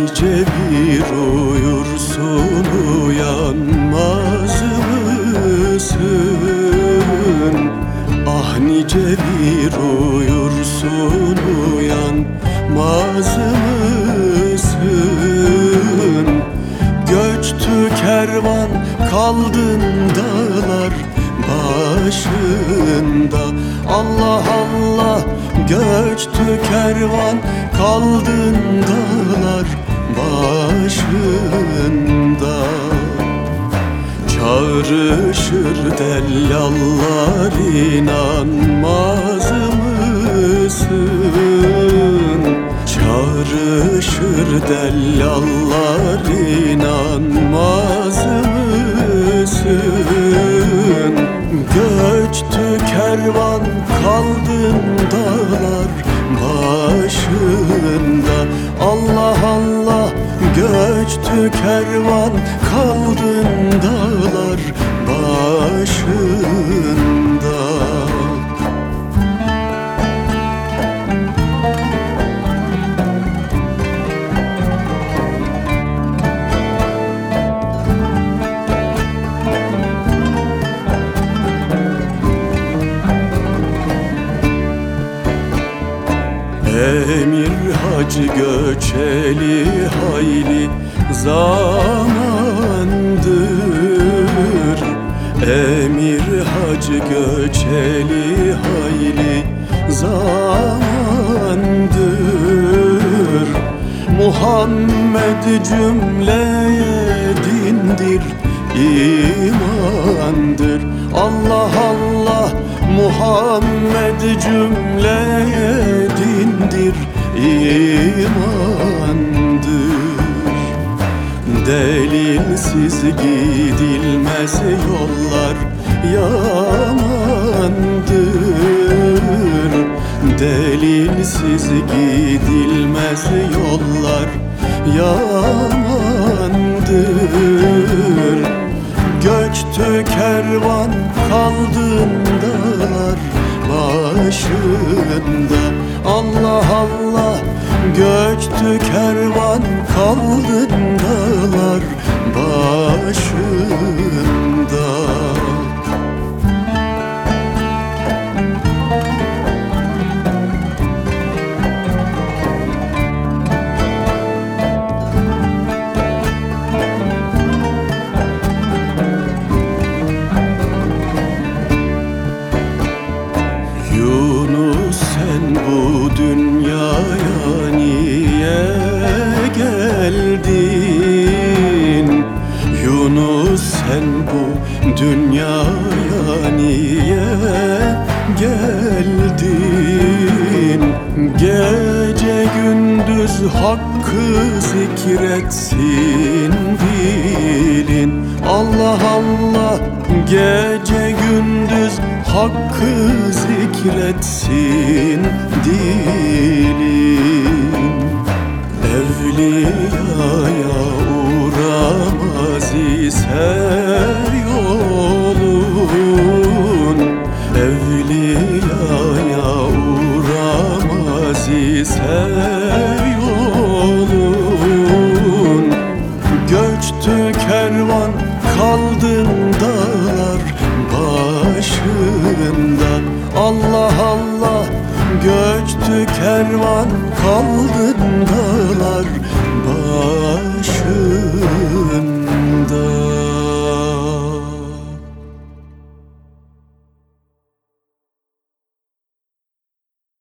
bir uyursun uyanmaz mısın? Ah nice bir uyursun uyanmaz mısın? Göçtü kervan kaldın dağlar başında Allah Allah göçtü kervan kaldın dağlar başında Çağrışır dellallar inanmaz mısın? Çağrışır dellallar inanmaz mısın? Göçtü kervan kaldın göçtü kervan kaldın dağlar başında. Emir hacı göçeli hayli zamandır. Emir hacı göçeli hayli zamandır. Muhammed cümleye dindir imandır. Allah Allah Muhammed cümleye dindir imandır Delilsiz gidilmez yollar yamandır. Delilsiz gidilmez yollar yamandır. Göçtü kervan kaldın dağlar başında Allah Allah. Göçtü kervan kaldın dağlar başında sen bu dünyaya niye geldin? Gece gündüz hakkı zikretsin dilin Allah Allah gece gündüz hakkı zikretsin dilin Evliyaya uğramaz ise yolun Evliyaya uğramaz ise yolun Göçtü kervan kaldın dağlar başında. Allah Allah göçtü kervan kaldın dağlar başında